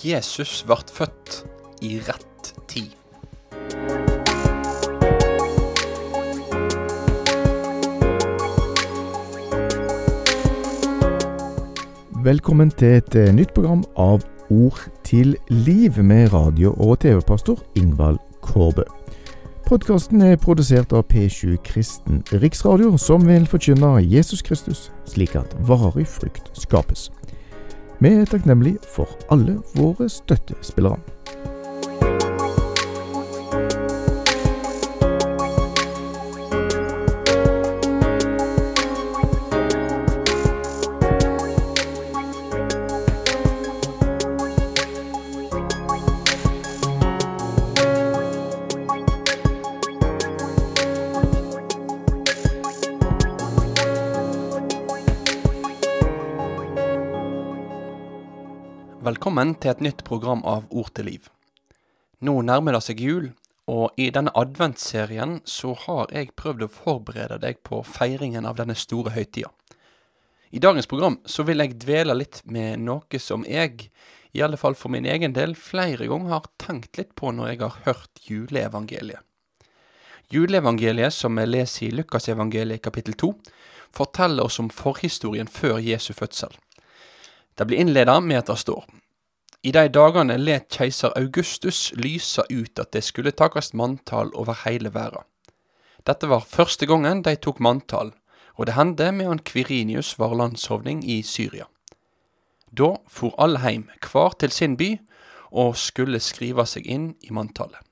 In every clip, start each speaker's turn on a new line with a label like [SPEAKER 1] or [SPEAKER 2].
[SPEAKER 1] Jesus ble født i rett tid.
[SPEAKER 2] Velkommen til et eh, nytt program av Ord til liv med radio- og TV-pastor Ingvald Kårbø. Podkasten er produsert av P7 Kristen Riksradio, som vil forkynne Jesus Kristus, slik at varig frukt skapes. Vi er takknemlige for alle våre støttespillere.
[SPEAKER 1] Velkommen til et nytt program av Ord til liv. Nå nærmer det seg jul, og i denne adventsserien så har jeg prøvd å forberede deg på feiringen av denne store høytida. I dagens program så vil jeg dvele litt med noe som jeg, i alle fall for min egen del, flere ganger har tenkt litt på når jeg har hørt juleevangeliet. Juleevangeliet, som vi leser i Lukasevangeliet kapittel 2, forteller oss om forhistorien før Jesu fødsel. Det blir innleda med at det står I de dagene let keiser Augustus lyse ut at det skulle takast manntall over hele verda. Dette var første gangen de tok manntall, og det hendte medan Kvirinius var landshovning i Syria. Da for alle heim, hver til sin by, og skulle skrive seg inn i manntallet.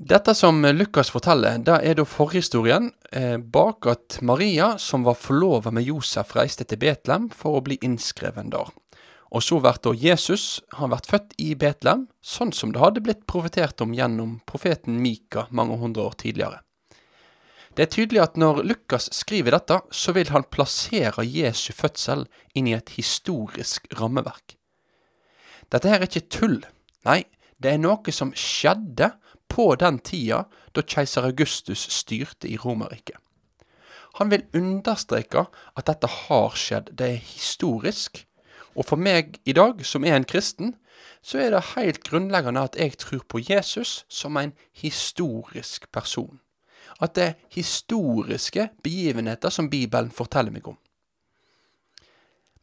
[SPEAKER 1] Dette som Lukas forteller, det er da forhistorien eh, bak at Maria, som var forlova med Josef, reiste til Betlehem for å bli innskreven der. Og så blir da Jesus han vært født i Betlehem, sånn som det hadde blitt profetert om gjennom profeten Mika mange hundre år tidligere. Det er tydelig at når Lukas skriver dette, så vil han plassere Jesu fødsel inn i et historisk rammeverk. Dette her er ikke tull. Nei, det er noe som skjedde på den tida da keiser Augustus styrte i Romerriket. Han vil understreke at dette har skjedd, det er historisk, og for meg i dag, som er en kristen, så er det helt grunnleggende at jeg tror på Jesus som en historisk person. At det er historiske begivenheter som Bibelen forteller meg om.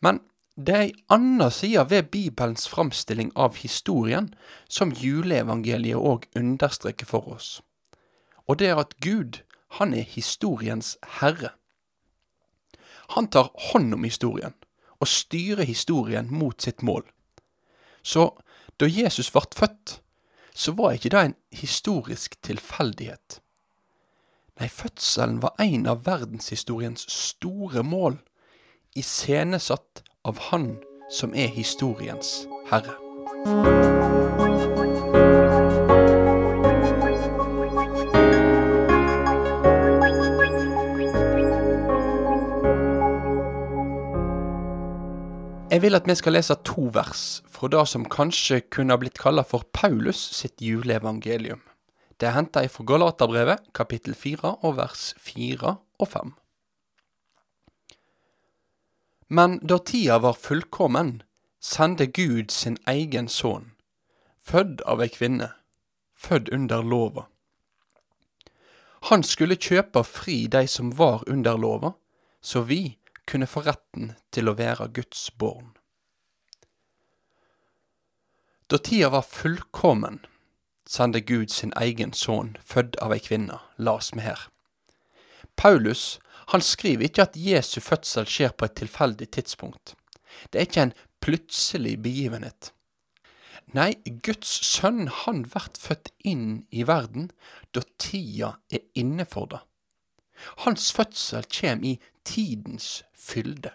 [SPEAKER 1] Men det er ei anna side ved Bibelens framstilling av historien som juleevangeliet òg understreker for oss. Og det er at Gud, han er historiens herre. Han tar hånd om historien, og styrer historien mot sitt mål. Så da Jesus ble født, så var ikke det en historisk tilfeldighet. Nei, fødselen var en av verdenshistoriens store mål, iscenesatt av Han som er historiens herre. Jeg vil at vi skal lese to vers fra det som kanskje kunne ha blitt kalla for Paulus sitt juleevangelium. Det er henta ifra Galaterbrevet, kapittel 4, og vers 4 og 5. Men da tida var fullkommen, sendte Gud sin egen sønn, født av ei kvinne, født under lova. Han skulle kjøpe fri de som var under lova, så vi kunne få retten til å være Guds barn. Da tida var fullkommen, sendte Gud sin egen sønn, født av ei kvinne, las vi her. Paulus han skriver ikke at Jesu fødsel skjer på et tilfeldig tidspunkt. Det er ikke en plutselig begivenhet. Nei, Guds sønn han blir født inn i verden da tida er inne for det. Hans fødsel kommer i tidens fylde.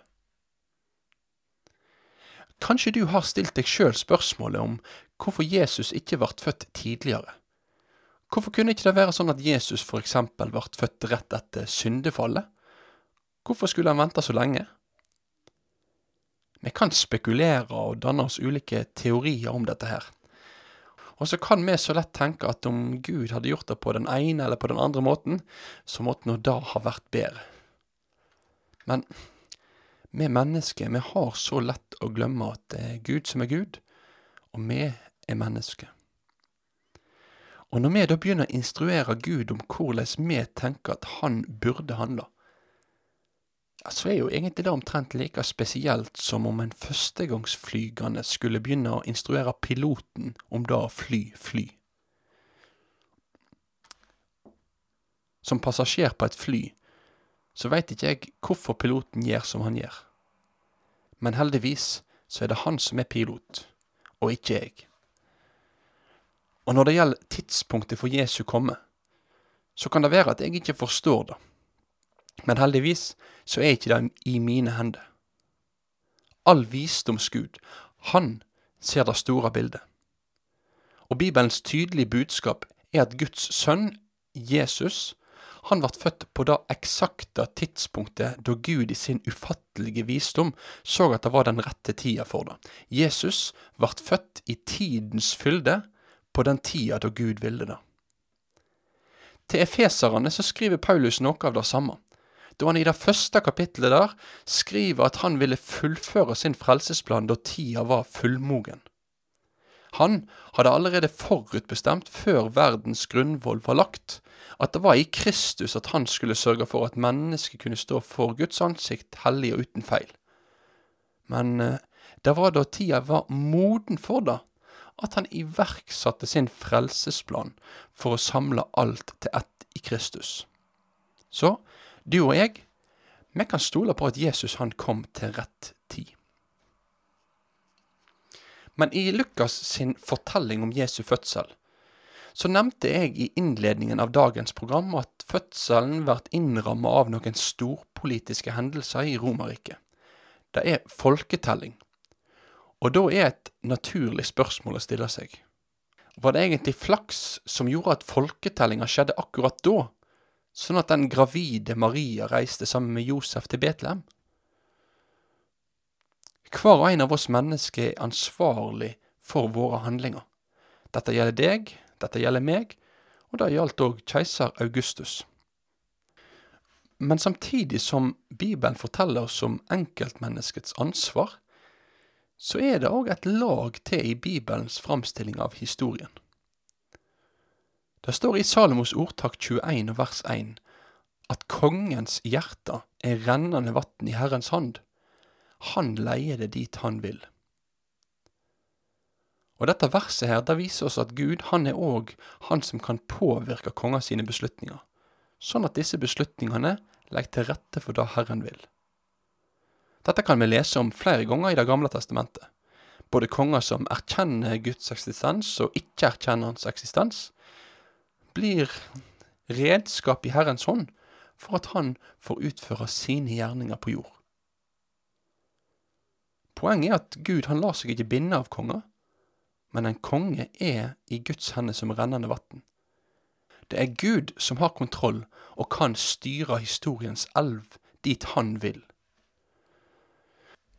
[SPEAKER 1] Kanskje du har stilt deg sjøl spørsmålet om hvorfor Jesus ikke ble født tidligere? Hvorfor kunne ikke det være sånn at Jesus eksempel ble født rett etter syndefallet? Hvorfor skulle han vente så lenge? Vi kan spekulere og danne oss ulike teorier om dette her. Og så kan vi så lett tenke at om Gud hadde gjort det på den ene eller på den andre måten, så måtte nå da ha vært bedre. Men vi mennesker, vi har så lett å glemme at det er Gud som er Gud, og vi er mennesker. Og når vi da begynner å instruere Gud om hvordan vi tenker at han burde handle, så er jo egentlig det omtrent like spesielt som om en førstegangsflygende skulle begynne å instruere piloten om det å fly fly. Som passasjer på et fly så veit ikke jeg hvorfor piloten gjør som han gjør. Men heldigvis så er det han som er pilot, og ikke jeg. Og når det gjelder tidspunktet for Jesu komme, så kan det være at jeg ikke forstår det. Men heldigvis så er ikke det i mine hender. All visdomsgud, han ser det store bildet. Og Bibelens tydelige budskap er at Guds sønn, Jesus, han ble født på det eksakte tidspunktet da Gud i sin ufattelige visdom så at det var den rette tida for det. Jesus ble født i tidens fylde, på den tida da Gud ville det. Til efeserne så skriver Paulus noe av det samme, da han i det første kapittelet der skriver at han ville fullføre sin frelsesplan da tida var fullmogen. Han hadde allerede forutbestemt, før verdens grunnvoll var lagt, at det var i Kristus at han skulle sørge for at mennesket kunne stå for Guds ansikt hellig og uten feil. Men eh, det var da tida var moden for det, at han iverksatte sin frelsesplan for å samle alt til ett i Kristus. Så du og jeg, vi kan stole på at Jesus han kom til rett tid. Men i Lukas sin fortelling om Jesu fødsel, så nevnte jeg i innledningen av dagens program at fødselen blir innrammet av noen storpolitiske hendelser i Romerriket. Det er folketelling. Og da er et naturlig spørsmål å stille seg. Var det egentlig flaks som gjorde at folketellinga skjedde akkurat da, sånn at den gravide Maria reiste sammen med Josef til Betlehem? Hver og en av oss mennesker er ansvarlig for våre handlinger. Dette gjelder deg, dette gjelder meg, og det gjaldt òg keiser Augustus. Men samtidig som Bibelen forteller oss om enkeltmenneskets ansvar, så er det òg et lag til i Bibelens framstilling av historien. Det står i Salomos ordtak 21 og vers 1 at kongens hjerte er rennende vann i Herrens hand. Han leier det dit han vil. Og dette verset her, det viser oss at Gud, han er òg han som kan påvirke konger sine beslutninger, sånn at disse beslutningene legger til rette for det Herren vil. Dette kan vi lese om flere ganger i Det gamle testamentet. Både konger som erkjenner Guds eksistens og ikke erkjenner hans eksistens, blir redskap i Herrens hånd for at han får utføre sine gjerninger på jord. Poenget er at Gud han lar seg ikke binde av konger, men en konge er i Guds hender som rennende vann. Det er Gud som har kontroll og kan styre historiens elv dit han vil.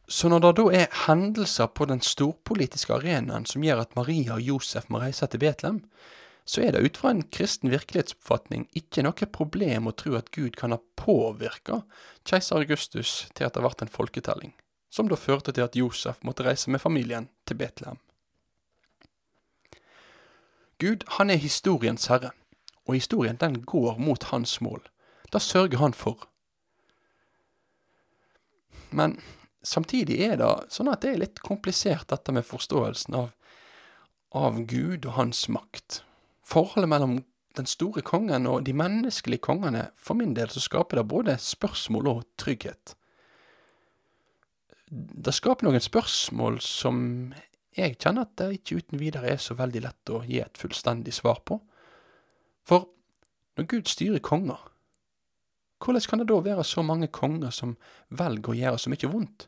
[SPEAKER 1] Så når det da er hendelser på den storpolitiske arenaen som gjør at Maria og Josef må reise til Betlehem, så er det ut fra en kristen virkelighetsoppfatning ikke noe problem å tro at Gud kan ha påvirka keiser Augustus til at det ble en folketelling, som da førte til at Josef måtte reise med familien til Betlehem. Gud, han er historiens herre, og historien den går mot hans mål. Da sørger han for. Men samtidig er det sånn at det er litt komplisert, dette med forståelsen av, av Gud og hans makt. Forholdet mellom den store kongen og de menneskelige kongene, for min del så skaper det både spørsmål og trygghet. Det skaper noen spørsmål som jeg kjenner at det ikke uten videre er så veldig lett å gi et fullstendig svar på. For når Gud styrer konger, hvordan kan det da være så mange konger som velger å gjøre så mye vondt,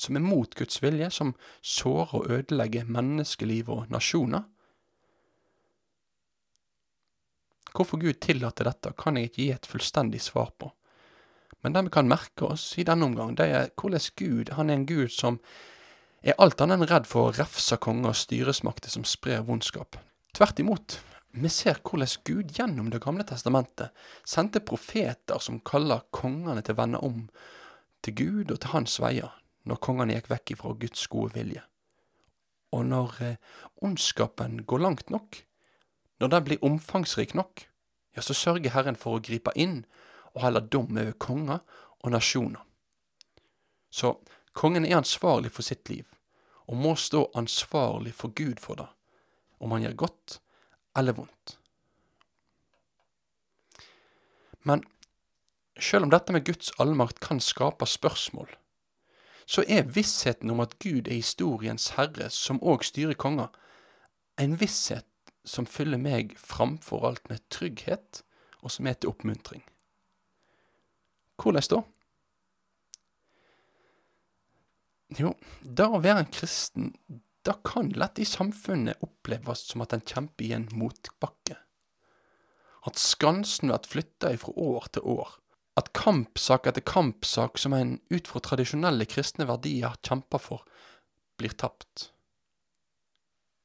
[SPEAKER 1] som er mot Guds vilje, som sårer og ødelegger menneskeliv og nasjoner? Hvorfor Gud tillater dette, kan jeg ikke gi et fullstendig svar på. Men det vi kan merke oss i denne omgang, det er hvordan Gud, han er en Gud som er alt annet enn redd for å refse konger og styresmakter som sprer vondskap. Tvert imot, vi ser hvordan Gud gjennom Det gamle testamentet sendte profeter som kaller kongene til å vende om til Gud og til hans veier når kongene gikk vekk ifra Guds gode vilje. Og når eh, ondskapen går langt nok, når den blir omfangsrik nok, ja, så sørger Herren for å gripe inn og heller dom over konger og nasjoner. Så kongen er ansvarlig for sitt liv, og må stå ansvarlig for Gud for det, om han gjør godt eller vondt. Men selv om dette med Guds allmakt kan skape spørsmål, så er vissheten om at Gud er historiens herre, som òg styrer konger, en visshet som fyller meg framfor alt med trygghet, og som er til oppmuntring. Hvordan da? Jo, det å være en kristen, det kan lett i samfunnet oppleves som at en kjemper i en motbakke. At skansen blir flytta fra år til år. At kampsak etter kampsak som en ut fra tradisjonelle kristne verdier kjemper for, blir tapt.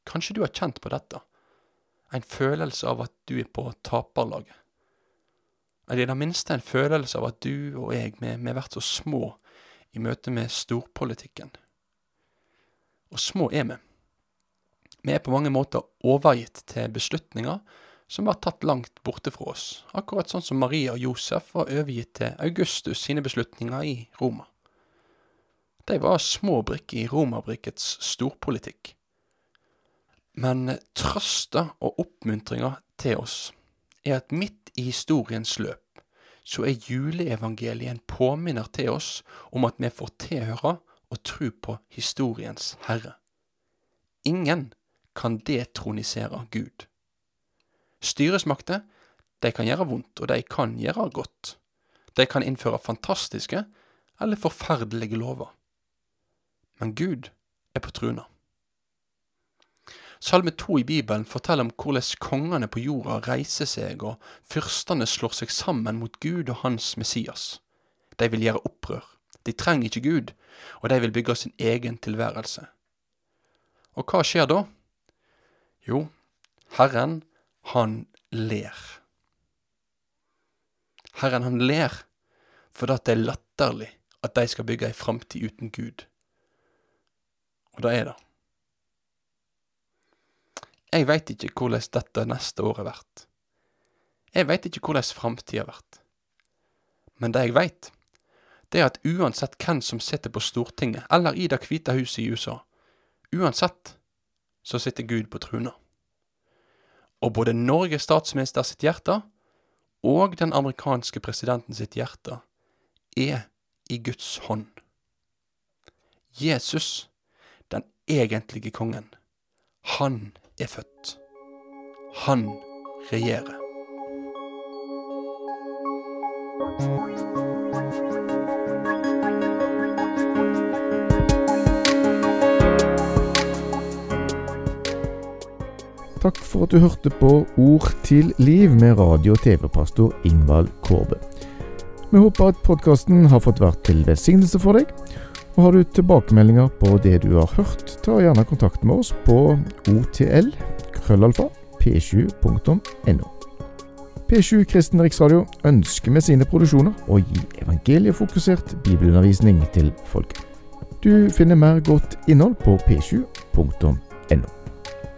[SPEAKER 1] Kanskje du har kjent på dette? en følelse av at du er på taperlaget. Eller i det minste en følelse av at du og jeg, vi, har vært så små i møte med storpolitikken. Og små er vi. Vi er på mange måter overgitt til beslutninger som var tatt langt borte fra oss, akkurat sånn som Maria og Josef var overgitt til Augustus sine beslutninger i Roma. De var små brikker i Romerbrikets storpolitikk. Men trøsta og oppmuntringa til oss er at midt i historiens løp så er juleevangeliet en påminner til oss om at vi får tilhøre og tro på historiens herre. Ingen kan detronisere Gud. Styresmakter, de kan gjøre vondt, og de kan gjøre godt. De kan innføre fantastiske eller forferdelige lover. Men Gud er på truna. Salme to i Bibelen forteller om hvordan kongene på jorda reiser seg, og fyrstene slår seg sammen mot Gud og hans Messias. De vil gjøre opprør. De trenger ikke Gud, og de vil bygge sin egen tilværelse. Og hva skjer da? Jo, Herren, han ler. Herren, han ler fordi det er latterlig at de skal bygge ei framtid uten Gud. Og det er det. Jeg veit ikke hvordan dette neste året blir. Jeg veit ikke hvordan framtida blir. Men det jeg veit, det er at uansett hvem som sitter på Stortinget eller i Det hvite huset i USA, uansett så sitter Gud på truna. Og både Norges statsminister sitt hjerte og den amerikanske presidenten sitt hjerte er i Guds hånd. Jesus, den egentlige kongen, han er født. Han regjerer.
[SPEAKER 2] Takk for at du hørte på Ord til liv med radio- og TV-pastor Ingvald Kårbe. Vi håper at podkasten har fått vært til velsignelse for deg. Og har du tilbakemeldinger på det du har hørt, ta gjerne kontakt med oss på otl krøllalfa p7.no. P7 Kristen Riksradio ønsker med sine produksjoner å gi evangeliefokusert bibelundervisning til folket. Du finner mer godt innhold på p7.no.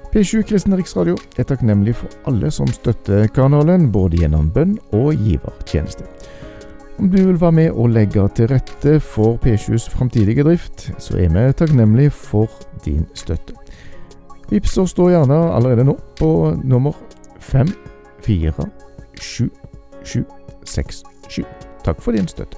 [SPEAKER 2] P7 Kristen Riksradio er takknemlig for alle som støtter kanalen, både gjennom bønn og givertjeneste. Om du vil være med og legge til rette for P7s framtidige drift, så er vi takknemlige for din støtte. Vips oss da gjerne allerede nå på nummer 5477767. Takk for din støtte.